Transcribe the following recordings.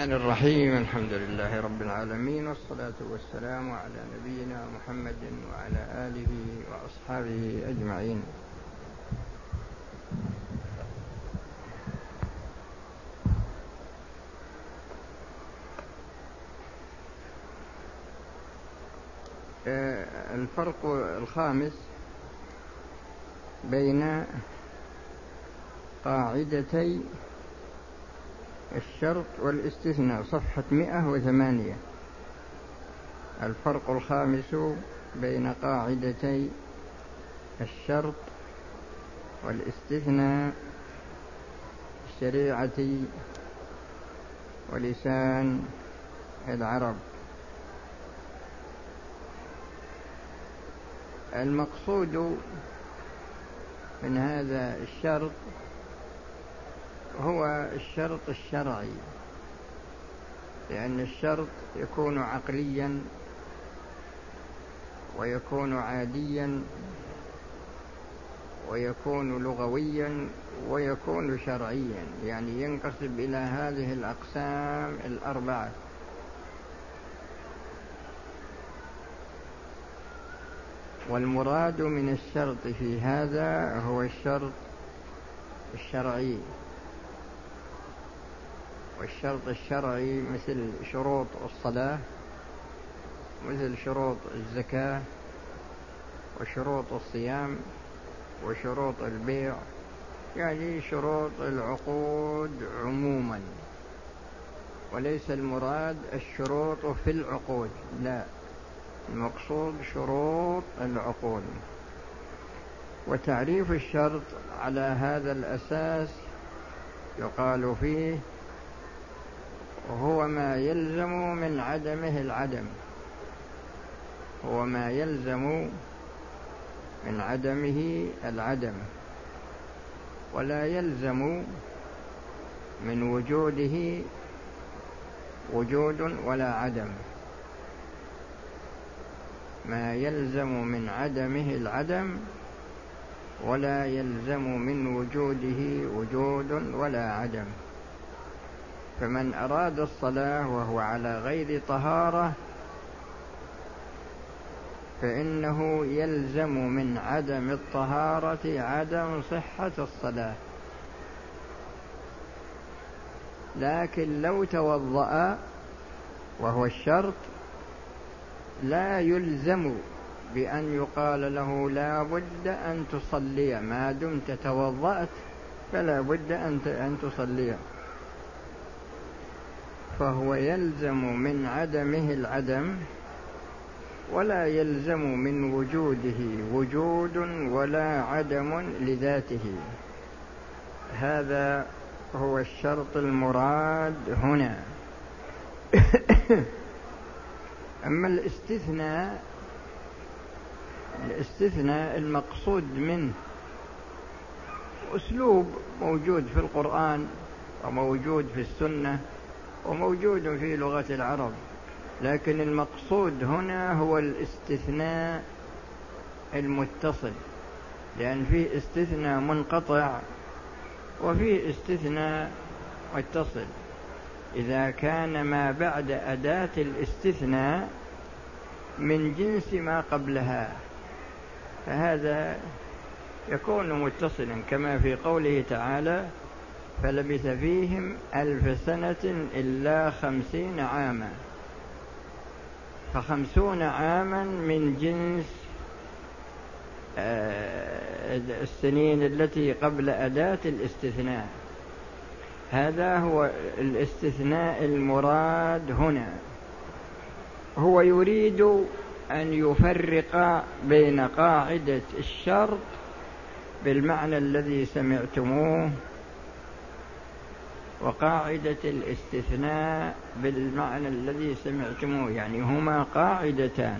الرحمن الرحيم الحمد لله رب العالمين والصلاة والسلام على نبينا محمد وعلى آله وأصحابه أجمعين. آه، الفرق الخامس بين قاعدتي الشرط والاستثناء صفحة مئة وثمانية. الفرق الخامس بين قاعدتي الشرط والاستثناء الشريعة ولسان العرب. المقصود من هذا الشرط هو الشرط الشرعي لأن الشرط يكون عقليا ويكون عاديا ويكون لغويا ويكون شرعيا يعني ينقسم إلى هذه الأقسام الأربعة. والمراد من الشرط في هذا هو الشرط الشرعي. والشرط الشرعي مثل شروط الصلاة مثل شروط الزكاة وشروط الصيام وشروط البيع يعني شروط العقود عموما. وليس المراد الشروط في العقود لا المقصود شروط العقود. وتعريف الشرط على هذا الأساس يقال فيه هو ما يلزم من عدمه العدم. هو ما يلزم من عدمه العدم. ولا يلزم من وجوده وجود ولا عدم. ما يلزم من عدمه العدم ولا يلزم من وجوده وجود ولا عدم. فمن أراد الصلاة وهو على غير طهارة فإنه يلزم من عدم الطهارة عدم صحة الصلاة. لكن لو توضأ وهو الشرط لا يلزم بأن يقال له لا بد أن تصلي ما دمت توضأت فلا بد أن تصلي. فهو يلزم من عدمه العدم ولا يلزم من وجوده وجود ولا عدم لذاته. هذا هو الشرط المراد هنا. أما الاستثناء الاستثناء المقصود منه أسلوب موجود في القرآن وموجود في السنة وموجود في لغة العرب لكن المقصود هنا هو الاستثناء المتصل لأن فيه استثناء منقطع وفيه استثناء متصل. إذا كان ما بعد أداة الاستثناء من جنس ما قبلها فهذا يكون متصلا كما في قوله تعالى فلبث فيهم ألف سنة إلا خمسين عاما. فخمسون عاما من جنس آه، السنين التي قبل أداة الاستثناء. هذا هو الاستثناء المراد هنا. هو يريد أن يفرق بين قاعدة الشرط بالمعنى الذي سمعتموه وقاعدة الاستثناء بالمعنى الذي سمعتموه يعني هما قاعدتان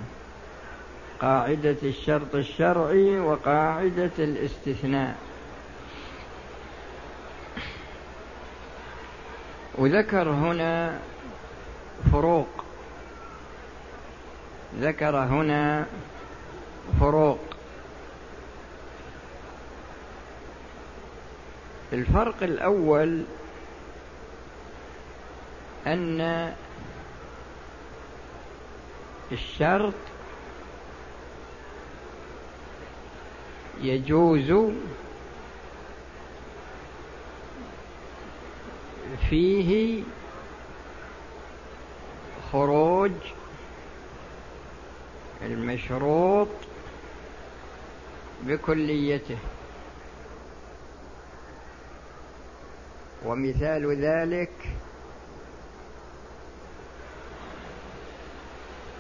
قاعدة الشرط الشرعي وقاعدة الاستثناء. وذكر هنا فروق ذكر هنا فروق. الفرق الأول أن الشرط يجوز فيه خروج المشروط بكليته. ومثال ذلك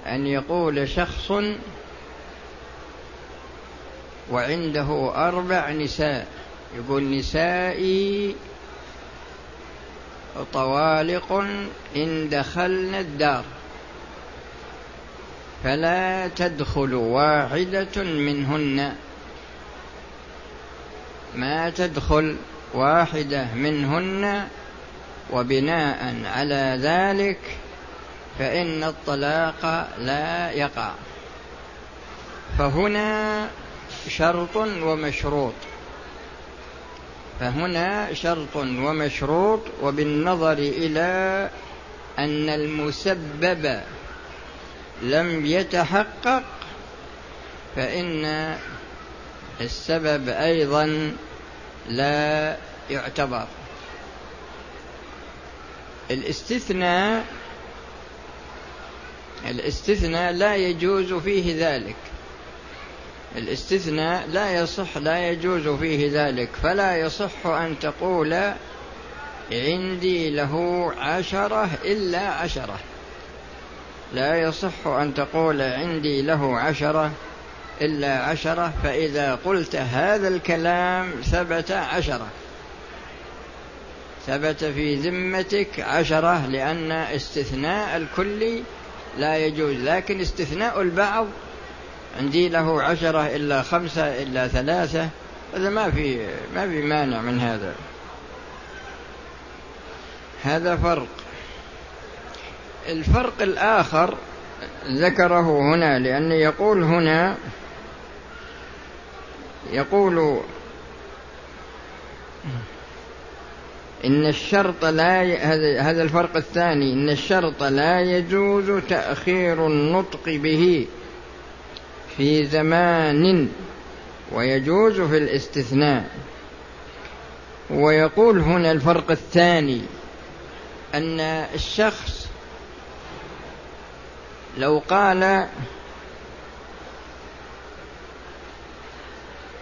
أن يقول شخص وعنده أربع نساء. يقول نسائي طوالق إن دخلنا الدار. فلا تدخل واحدة منهن. ما تدخل واحدة منهن وبناء على ذلك فإن الطلاق لا يقع. فهنا شرط ومشروط. فهنا شرط ومشروط وبالنظر إلى أن المسبب لم يتحقق فإن السبب أيضا لا يعتبر. الاستثناء الاستثناء لا يجوز فيه ذلك. الاستثناء لا يصح لا يجوز فيه ذلك. فلا يصح أن تقول عندي له عشرة إلا عشرة. لا يصح أن تقول عندي له عشرة إلا عشرة فإذا قلت هذا الكلام ثبت عشرة. ثبت في ذمتك عشرة لأن استثناء الكل لا يجوز. لكن استثناء البعض عندي له عشرة إلا خمسة إلا ثلاثة هذا ما في ما في مانع من هذا. هذا فرق. الفرق الآخر ذكره هنا لأنه يقول هنا يقول إن الشرط لا ي... هذا الفرق الثاني. إن الشرط لا يجوز تأخير النطق به في زمان ويجوز في الاستثناء. ويقول هنا الفرق الثاني أن الشخص لو قال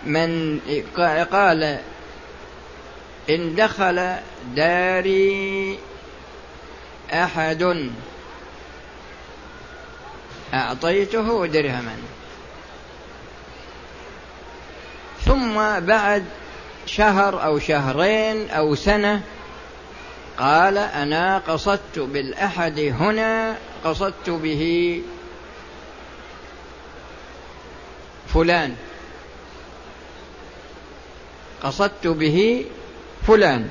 من قال إن دخل داري أحد أعطيته درهما. ثم بعد شهر أو شهرين أو سنة قال أنا قصدت بالأحد هنا قصدت به فلان. قصدت به فلان.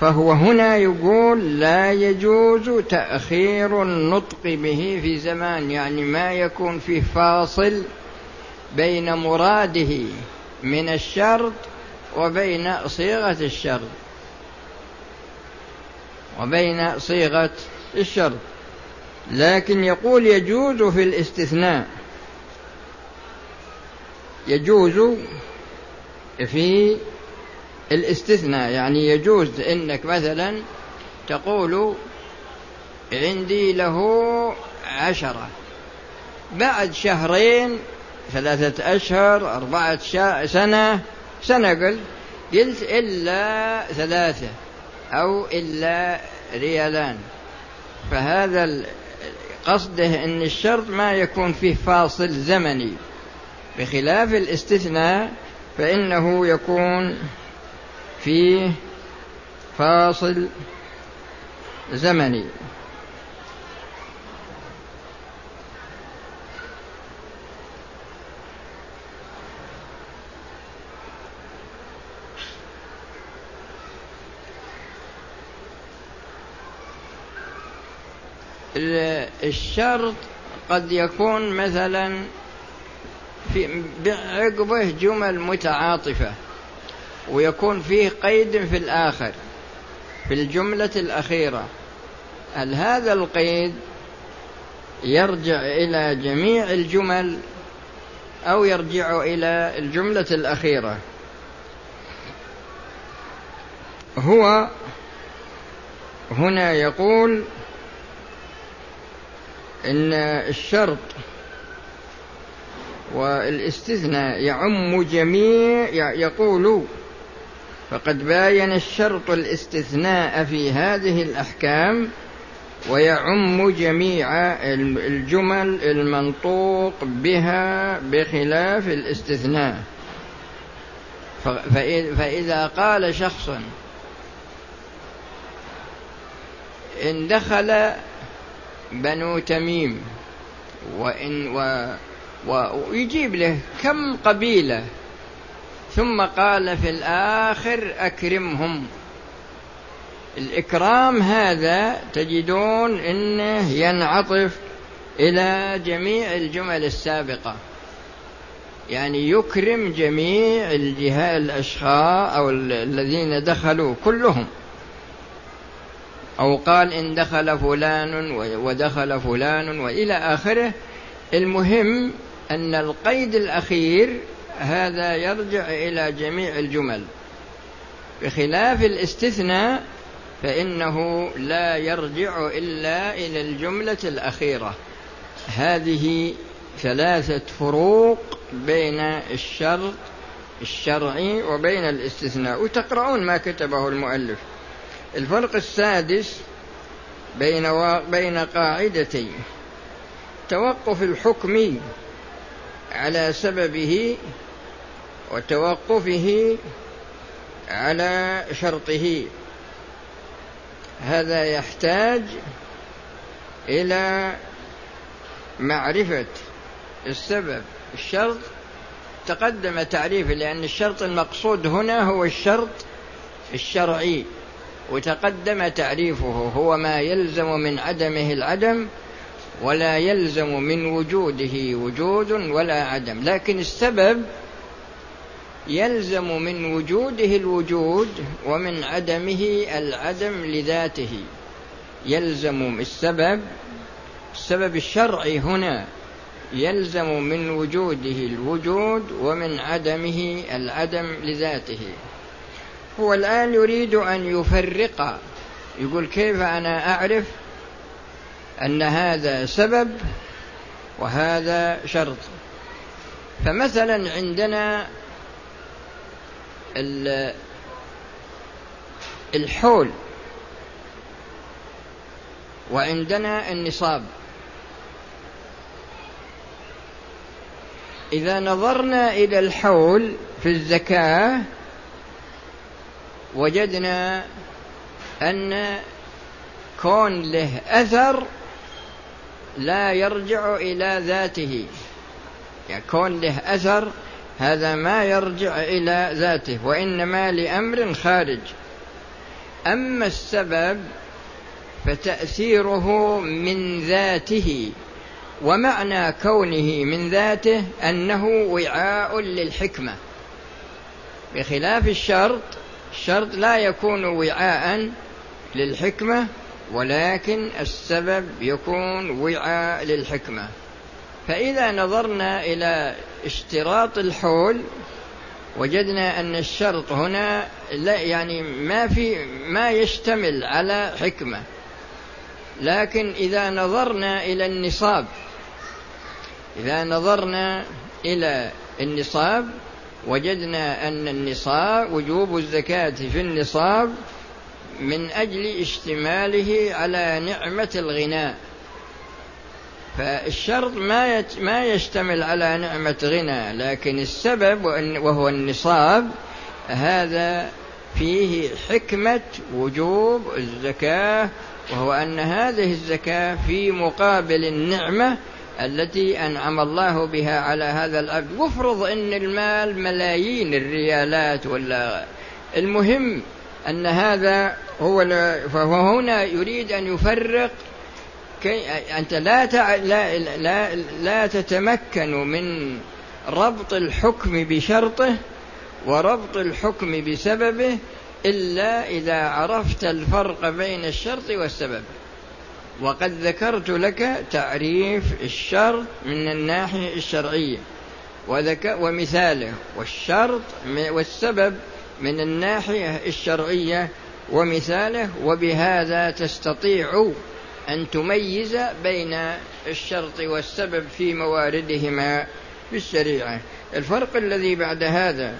فهو هنا يقول لا يجوز تأخير النطق به في زمان يعني ما يكون فيه فاصل بين مراده من الشرط وبين صيغة الشرط. وبين صيغة الشرط. لكن يقول يجوز في الاستثناء. يجوز في الاستثناء يعني يجوز إنك مثلا تقول عندي له عشرة بعد شهرين ثلاثة أشهر أربعة سنة سنة قلت قلت إلا ثلاثة أو إلا ريالان. فهذا قصده أن الشرط ما يكون فيه فاصل زمني. بخلاف الاستثناء فإنه يكون فيه فاصل زمني. الشرط قد يكون مثلا في عقبه جمل متعاطفة. ويكون فيه قيد في الآخر في الجملة الأخيرة. هل هذا القيد يرجع إلى جميع الجمل أو يرجع إلى الجملة الأخيرة؟ هو هنا يقول إن الشرط والإستثناء يعم جميع يقول فقد باين الشرط الاستثناء في هذه الأحكام ويعم جميع الجمل المنطوق بها بخلاف الاستثناء. فإذا قال شخص إن دخل بنو تميم وإن و ويجيب له كم قبيلة ثم قال في الآخر أكرمهم. الإكرام هذا تجدون أنه ينعطف إلى جميع الجمل السابقة. يعني يكرم جميع الجهات الأشخاص أو الذين دخلوا كلهم. أو قال إن دخل فلان ودخل فلان وإلى آخره. المهم أن القيد الأخير هذا يرجع إلى جميع الجمل. بخلاف الاستثناء فإنه لا يرجع إلا إلى الجملة الأخيرة. هذه ثلاثة فروق بين الشرط الشرعي وبين الاستثناء. وتقرؤون ما كتبه المؤلف. الفرق السادس بين و... بين قاعدتي توقف الحكم على سببه وتوقفه على شرطه. هذا يحتاج إلى معرفة السبب. الشرط تقدم تعريفه لأن الشرط المقصود هنا هو الشرط الشرعي وتقدم تعريفه. هو ما يلزم من عدمه العدم ولا يلزم من وجوده وجود ولا عدم. لكن السبب يلزم من وجوده الوجود ومن عدمه العدم لذاته. يلزم السبب السبب الشرعي هنا يلزم من وجوده الوجود ومن عدمه العدم لذاته. هو الآن يريد أن يفرق يقول كيف أنا أعرف أن هذا سبب وهذا شرط؟ فمثلا عندنا الحول. وعندنا النصاب. إذا نظرنا إلى الحول في الزكاة وجدنا أن كون له أثر لا يرجع إلى ذاته. يعني كون له أثر هذا ما يرجع إلى ذاته وإنما لأمر خارج. أما السبب فتأثيره من ذاته ومعنى كونه من ذاته أنه وعاء للحكمة. بخلاف الشرط الشرط لا يكون وعاء للحكمة ولكن السبب يكون وعاء للحكمة. فإذا نظرنا إلى اشتراط الحول وجدنا أن الشرط هنا لا يعني ما في ما يشتمل على حكمة. لكن إذا نظرنا إلى النصاب إذا نظرنا إلى النصاب وجدنا أن النصاب وجوب الزكاة في النصاب من أجل اشتماله على نعمة الغناء. فالشرط ما ما يشتمل على نعمة غنى لكن السبب وهو النصاب هذا فيه حكمة وجوب الزكاة وهو أن هذه الزكاة في مقابل النعمة التي أنعم الله بها على هذا العبد وافرض أن المال ملايين الريالات ولا المهم أن هذا هو فهو هنا يريد أن يفرق كي أنت لا, تع... لا, لا, لا تتمكن من ربط الحكم بشرطه وربط الحكم بسببه إلا إذا عرفت الفرق بين الشرط والسبب. وقد ذكرت لك تعريف الشرط من الناحية الشرعية ومثاله والشرط والسبب من الناحية الشرعية ومثاله وبهذا تستطيع أن تميز بين الشرط والسبب في مواردهما في الشريعة الفرق الذي بعد هذا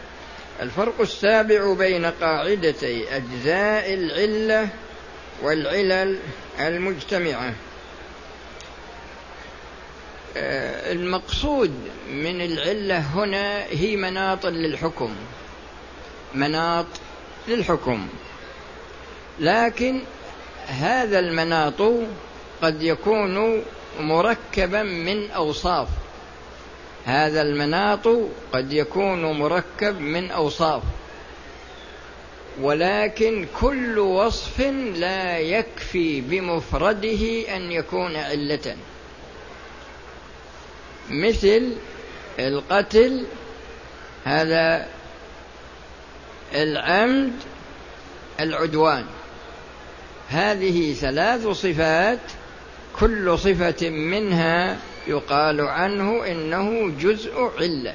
الفرق السابع بين قاعدتي أجزاء العلة والعلل المجتمعة. آه، المقصود من العلة هنا هي مناط للحكم. مناط للحكم. لكن هذا المناط قد يكون مركبا من أوصاف. هذا المناط قد يكون مركب من أوصاف. ولكن كل وصف لا يكفي بمفرده أن يكون علة. مثل القتل هذا العمد العدوان. هذه ثلاث صفات كل صفة منها يقال عنه إنه جزء علة.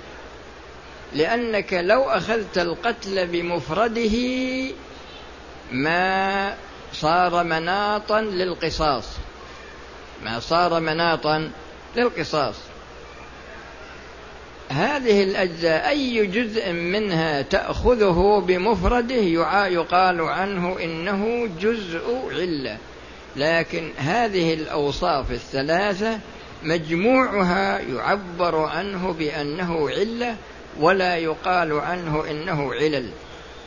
لأنك لو أخذت القتل بمفرده ما صار مناطا للقصاص. ما صار مناطا للقصاص. هذه الأجزاء أي جزء منها تأخذه بمفرده يقال عنه إنه جزء علة. لكن هذه الأوصاف الثلاثة مجموعها يعبر عنه بأنه علة ولا يقال عنه إنه علل.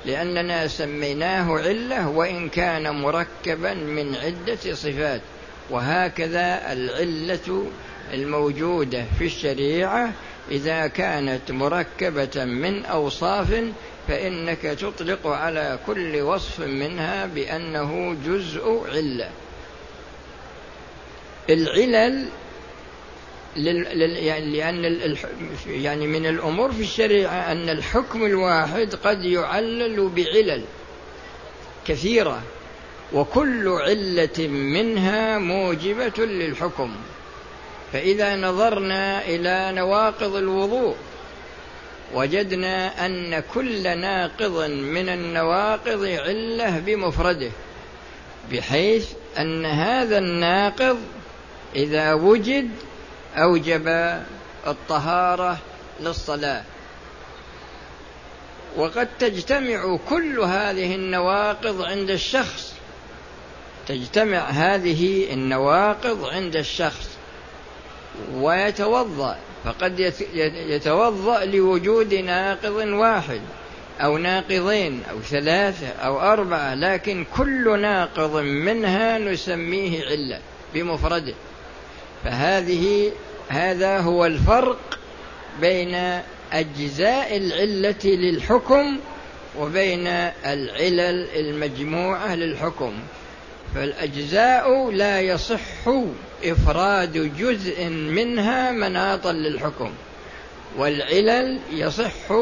لأننا سميناه علة وإن كان مركبا من عدة صفات. وهكذا العلة الموجودة في الشريعة إذا كانت مركبة من أوصاف فإنك تطلق على كل وصف منها بأنه جزء علة. العلل يعني لأن يعني من الأمور في الشريعة أن الحكم الواحد قد يعلل بعلل كثيرة وكل علة منها موجبة للحكم. فإذا نظرنا إلى نواقض الوضوء وجدنا أن كل ناقض من النواقض علة بمفرده بحيث أن هذا الناقض إذا وجد أوجب الطهارة للصلاة. وقد تجتمع كل هذه النواقض عند الشخص تجتمع هذه النواقض عند الشخص. ويتوضأ. فقد يتوضأ لوجود ناقض واحد أو ناقضين أو ثلاثة أو أربعة لكن كل ناقض منها نسميه علة بمفرده. فهذه هذا هو الفرق بين أجزاء العلة للحكم وبين العلل المجموعة للحكم. فالأجزاء لا يصح إفراد جزء منها مناطا للحكم والعلل يصح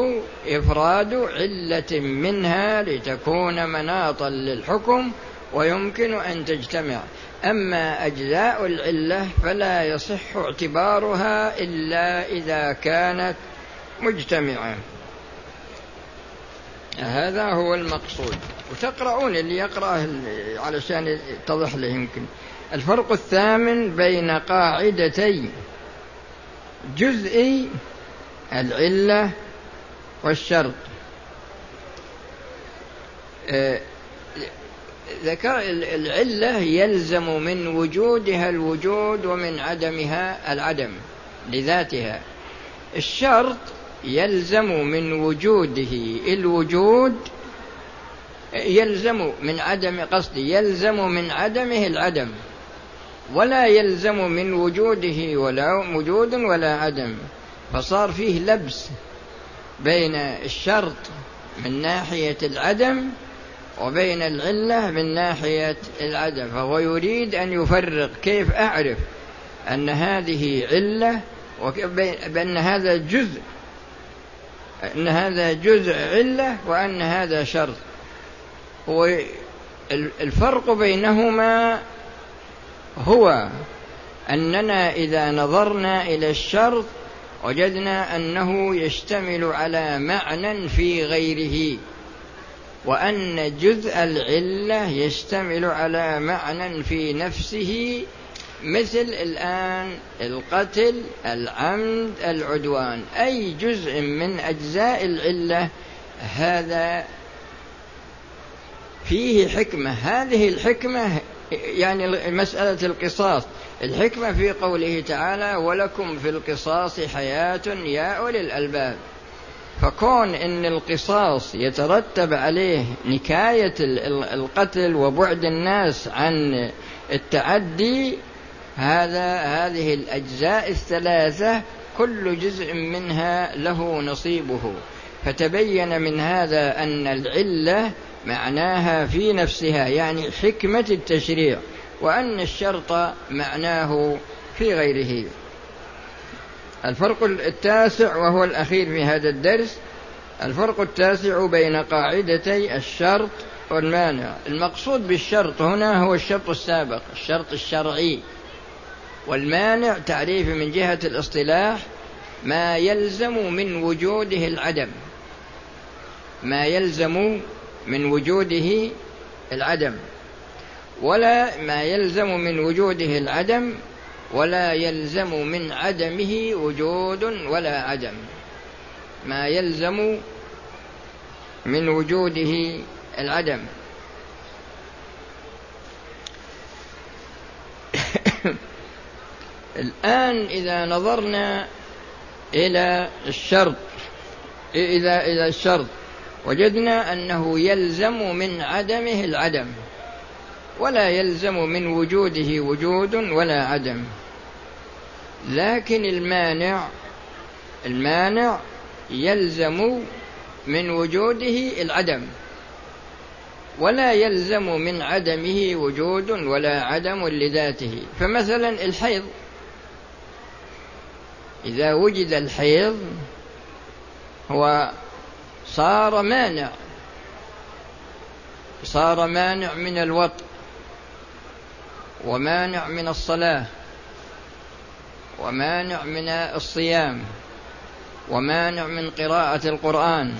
إفراد علة منها لتكون مناطا للحكم ويمكن أن تجتمع. أما أجزاء العلة فلا يصح اعتبارها إلا إذا كانت مجتمعة. هذا هو المقصود. وتقرؤون اللي يقرأ علشان يتضح له يمكن. الفرق الثامن بين قاعدتي جزء العلة والشرط. آه، ذكر العلة يلزم من وجودها الوجود ومن عدمها العدم لذاتها. الشرط يلزم من وجوده الوجود يلزم من عدم قصدي يلزم من عدمه العدم. ولا يلزم من وجوده ولا وجود ولا عدم. فصار فيه لبس بين الشرط من ناحية العدم وبين العلة من ناحية العدم. فهو يريد أن يفرق كيف أعرف أن هذه علة وبأن هذا جزء أن هذا جزء علة وأن هذا شرط. هو الفرق بينهما هو أننا إذا نظرنا إلى الشرط وجدنا أنه يشتمل على معنى في غيره وأن جزء العلة يشتمل على معنى في نفسه مثل الآن القتل العمد العدوان. أي جزء من أجزاء العلة هذا فيه حكمة. هذه الحكمة يعني مسألة القصاص. الحكمة في قوله تعالى ولكم في القصاص حياة يا أولي الألباب. فكون إن القصاص يترتب عليه نكاية القتل وبعد الناس عن التعدي هذا هذه الأجزاء الثلاثة كل جزء منها له نصيبه. فتبين من هذا أن العلة معناها في نفسها يعني حكمة التشريع وأن الشرط معناه في غيره. الفرق التاسع وهو الأخير في هذا الدرس الفرق التاسع بين قاعدتي الشرط والمانع. المقصود بالشرط هنا هو الشرط السابق الشرط الشرعي. والمانع تعريف من جهة الاصطلاح ما يلزم من وجوده العدم. ما يلزم من وجوده العدم ولا ما يلزم من وجوده العدم ولا يلزم من عدمه وجود ولا عدم. ما يلزم من وجوده العدم. الآن إذا نظرنا إلى الشرط إذا إلى الشرط. وجدنا أنه يلزم من عدمه العدم ولا يلزم من وجوده وجود ولا عدم. لكن المانع المانع يلزم من وجوده العدم ولا يلزم من عدمه وجود ولا عدم لذاته. فمثلا الحيض إذا وجد الحيض هو صار مانع. صار مانع من الوطء ومانع من الصلاة ومانع من الصيام ومانع من قراءة القرآن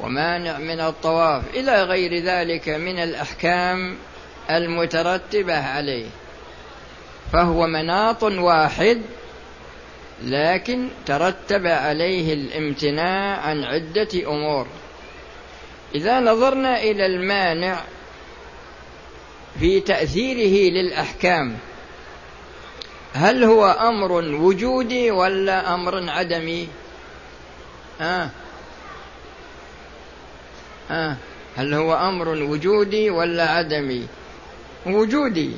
ومانع من الطواف إلى غير ذلك من الأحكام المترتبة عليه. فهو مناط واحد لكن ترتب عليه الامتناع عن عدة أمور إذا نظرنا إلى المانع في تأثيره للأحكام هل هو أمر وجودي ولا أمر عدمي آه. آه. هل هو أمر وجودي ولا عدمي وجودي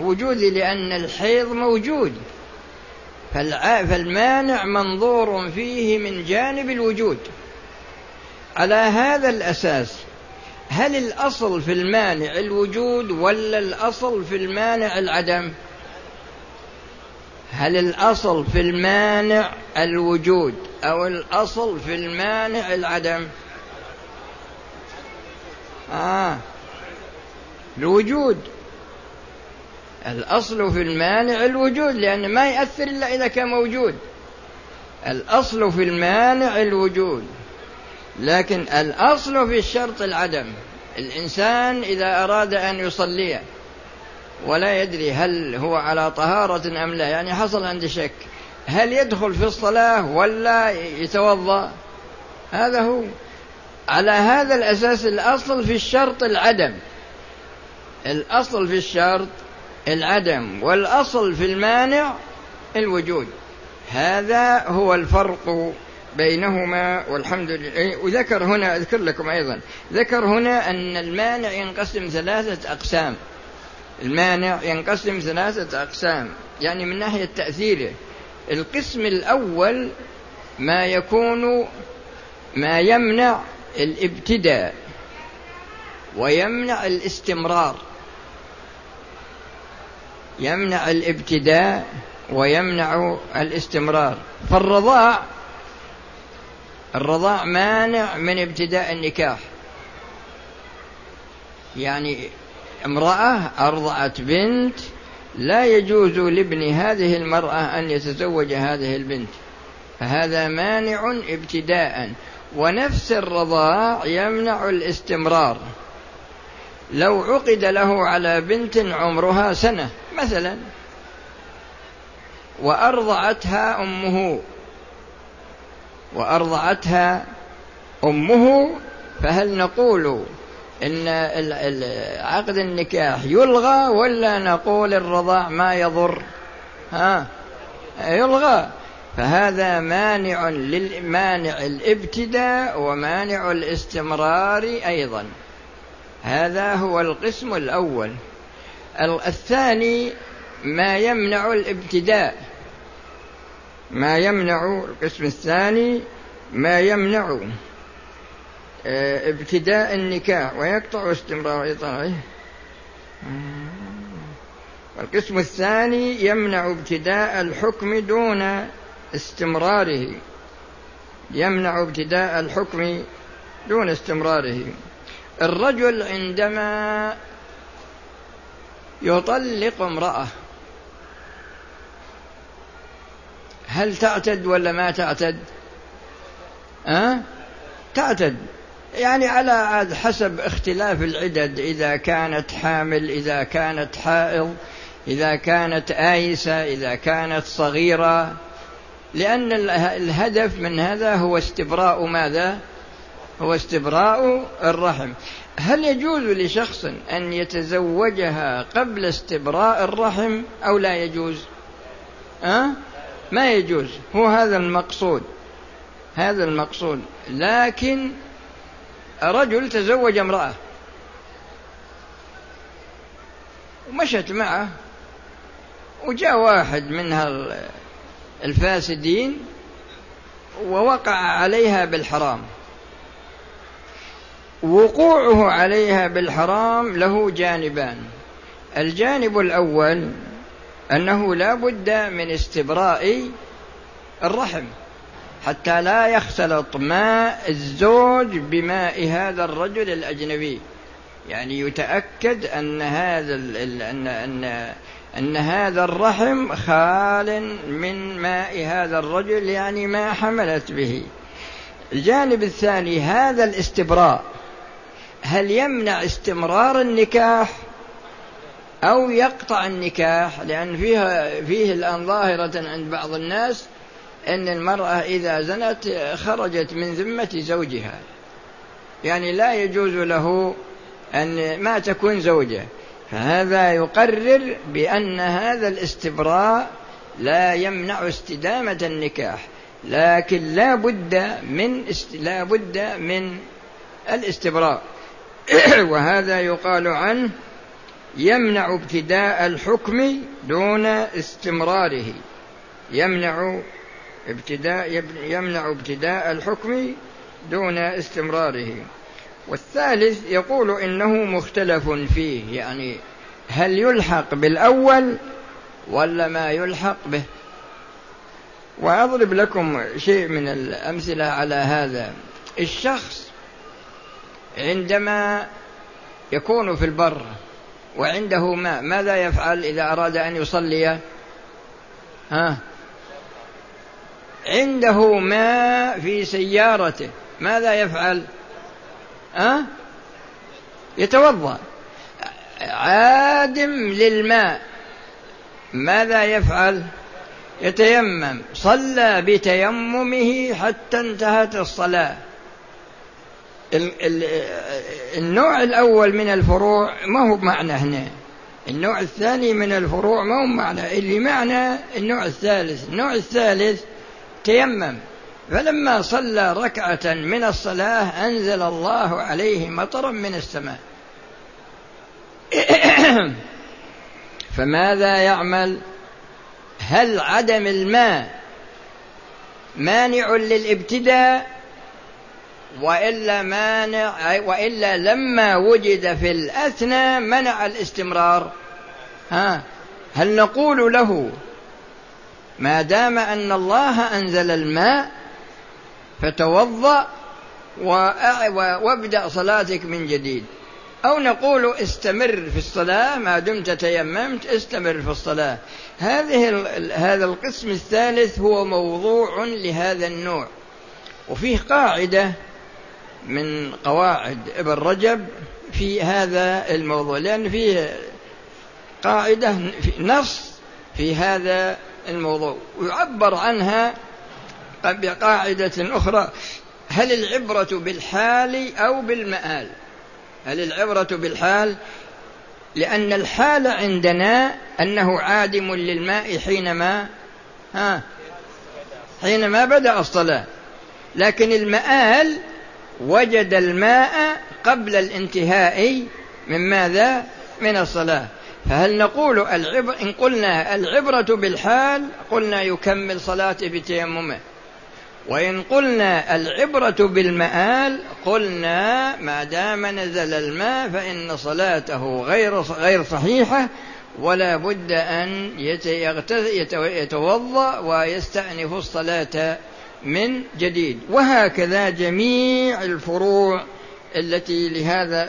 وجودي لأن الحيض موجود فالمانع منظور فيه من جانب الوجود. على هذا الأساس هل الأصل في المانع الوجود ولا الأصل في المانع العدم؟ هل الأصل في المانع الوجود أو الأصل في المانع العدم؟ آه. الوجود. الأصل في المانع الوجود لأن ما يأثر إلا إذا كان موجود. الأصل في المانع الوجود. لكن الأصل في الشرط العدم الإنسان إذا أراد أن يصلي ولا يدري هل هو على طهارة أم لا يعني حصل عندي شك هل يدخل في الصلاة ولا يتوضأ؟ هذا هو. على هذا الأساس الأصل في الشرط العدم. الأصل في الشرط العدم والأصل في المانع الوجود. هذا هو الفرق بينهما والحمد لله. وذكر هنا أذكر لكم أيضا ذكر هنا أن المانع ينقسم ثلاثة أقسام. المانع ينقسم ثلاثة أقسام يعني من ناحية تأثيره. القسم الأول ما يكون ما يمنع الابتداء ويمنع الاستمرار. يمنع الابتداء ويمنع الاستمرار. فالرضاع الرضاع مانع من ابتداء النكاح. يعني امرأة أرضعت بنت لا يجوز لابن هذه المرأة أن يتزوج هذه البنت. فهذا مانع ابتداء. ونفس الرضاع يمنع الاستمرار. لو عقد له على بنت عمرها سنة مثلا وأرضعتها أمه وأرضعتها أمه فهل نقول إن عقد النكاح يلغى ولا نقول الرضاع ما يضر؟ ها؟ يلغى. فهذا مانع للمانع الابتداء ومانع الاستمرار أيضا. هذا هو القسم الأول. الثاني ما يمنع الابتداء. ما يمنع القسم الثاني ما يمنع آه، ابتداء النكاح ويقطع استمرار إطاعه القسم الثاني يمنع ابتداء الحكم دون استمراره. يمنع ابتداء الحكم دون استمراره. الرجل عندما يطلق امرأة هل تعتد ولا ما تعتد؟ أه؟ تعتد يعني على حسب اختلاف العدد إذا كانت حامل إذا كانت حائض إذا كانت آيسة إذا كانت صغيرة لأن الهدف من هذا هو استبراء ماذا؟ هو استبراء الرحم هل يجوز لشخص أن يتزوجها قبل استبراء الرحم أو لا يجوز؟ أه؟ ما يجوز. هو هذا المقصود. هذا المقصود. لكن رجل تزوج امرأة. ومشت معه. وجاء واحد من الفاسدين ووقع عليها بالحرام. وقوعه عليها بالحرام له جانبان. الجانب الأول أنه لا بد من استبراء الرحم حتى لا يختلط ماء الزوج بماء هذا الرجل الأجنبي. يعني يتأكد أن هذا أن أن أن هذا الرحم خال من ماء هذا الرجل يعني ما حملت به. الجانب الثاني هذا الاستبراء. هل يمنع استمرار النكاح أو يقطع النكاح؟ لأن فيها فيه الآن ظاهرة عند بعض الناس أن المرأة إذا زنت خرجت من ذمة زوجها. يعني لا يجوز له أن ما تكون زوجة. فهذا يقرر بأن هذا الاستبراء لا يمنع استدامة النكاح. لكن لا بد من لا بد من الاستبراء. وهذا يقال عنه يمنع ابتداء الحكم دون استمراره. يمنع ابتداء يمنع ابتداء الحكم دون استمراره. والثالث يقول إنه مختلف فيه يعني هل يلحق بالأول ولا ما يلحق به؟ وأضرب لكم شيء من الأمثلة على هذا. الشخص عندما يكون في البر وعنده ماء ماذا يفعل إذا أراد أن يصلي؟ ها؟ عنده ماء في سيارته. ماذا يفعل؟ أه؟ يتوضأ. عادم للماء. ماذا يفعل؟ يتيمم. صلى بتيممه حتى انتهت الصلاة. النوع الأول من الفروع ما هو معنى هنا. النوع الثاني من الفروع ما هو معنى اللي معنى النوع الثالث. النوع الثالث تيمم. فلما صلى ركعة من الصلاة أنزل الله عليه مطرا من السماء. فماذا يعمل؟ هل عدم الماء مانع للابتداء وإلا مانع وإلا لما وجد في الأثنى منع الاستمرار. ها هل نقول له ما دام أن الله أنزل الماء فتوضأ وابدأ صلاتك من جديد؟ أو نقول استمر في الصلاة ما دمت تيممت استمر في الصلاة. هذه هذا القسم الثالث هو موضوع لهذا النوع. وفيه قاعدة من قواعد ابن رجب في هذا الموضوع لأن فيه قاعدة في نص في هذا الموضوع ويعبر عنها بقاعدة أخرى. هل العبرة بالحال أو بالمآل؟ هل العبرة بالحال؟ لأن الحال عندنا أنه عادم للماء حينما ها حينما بدأ الصلاة. لكن المآل وجد الماء قبل الانتهاء من ماذا؟ من الصلاة فهل نقول العبر إن قلنا العبرة بالحال قلنا يكمل صلاته بتيممه وإن قلنا العبرة بالمآل قلنا ما دام نزل الماء فإن صلاته غير غير صحيحة ولا بد أن يتوضأ ويستأنف الصلاة من جديد. وهكذا جميع الفروع التي لهذا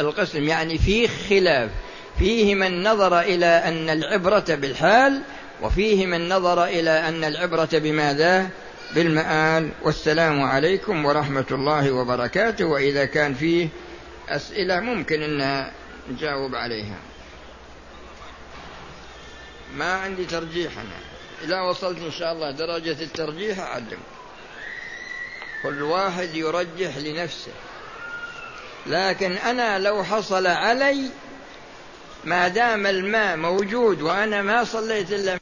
القسم يعني فيه خلاف. فيه من نظر إلى أن العبرة بالحال وفيه من نظر إلى أن العبرة بماذا؟ بالمآل. والسلام عليكم ورحمة الله وبركاته. وإذا كان فيه أسئلة ممكن أن نجاوب عليها. ما عندي ترجيح أنا. إذا وصلت إن شاء الله درجة الترجيح أعلم. كل واحد يرجح لنفسه. لكن أنا لو حصل علي ما دام الماء موجود وأنا ما صليت إلا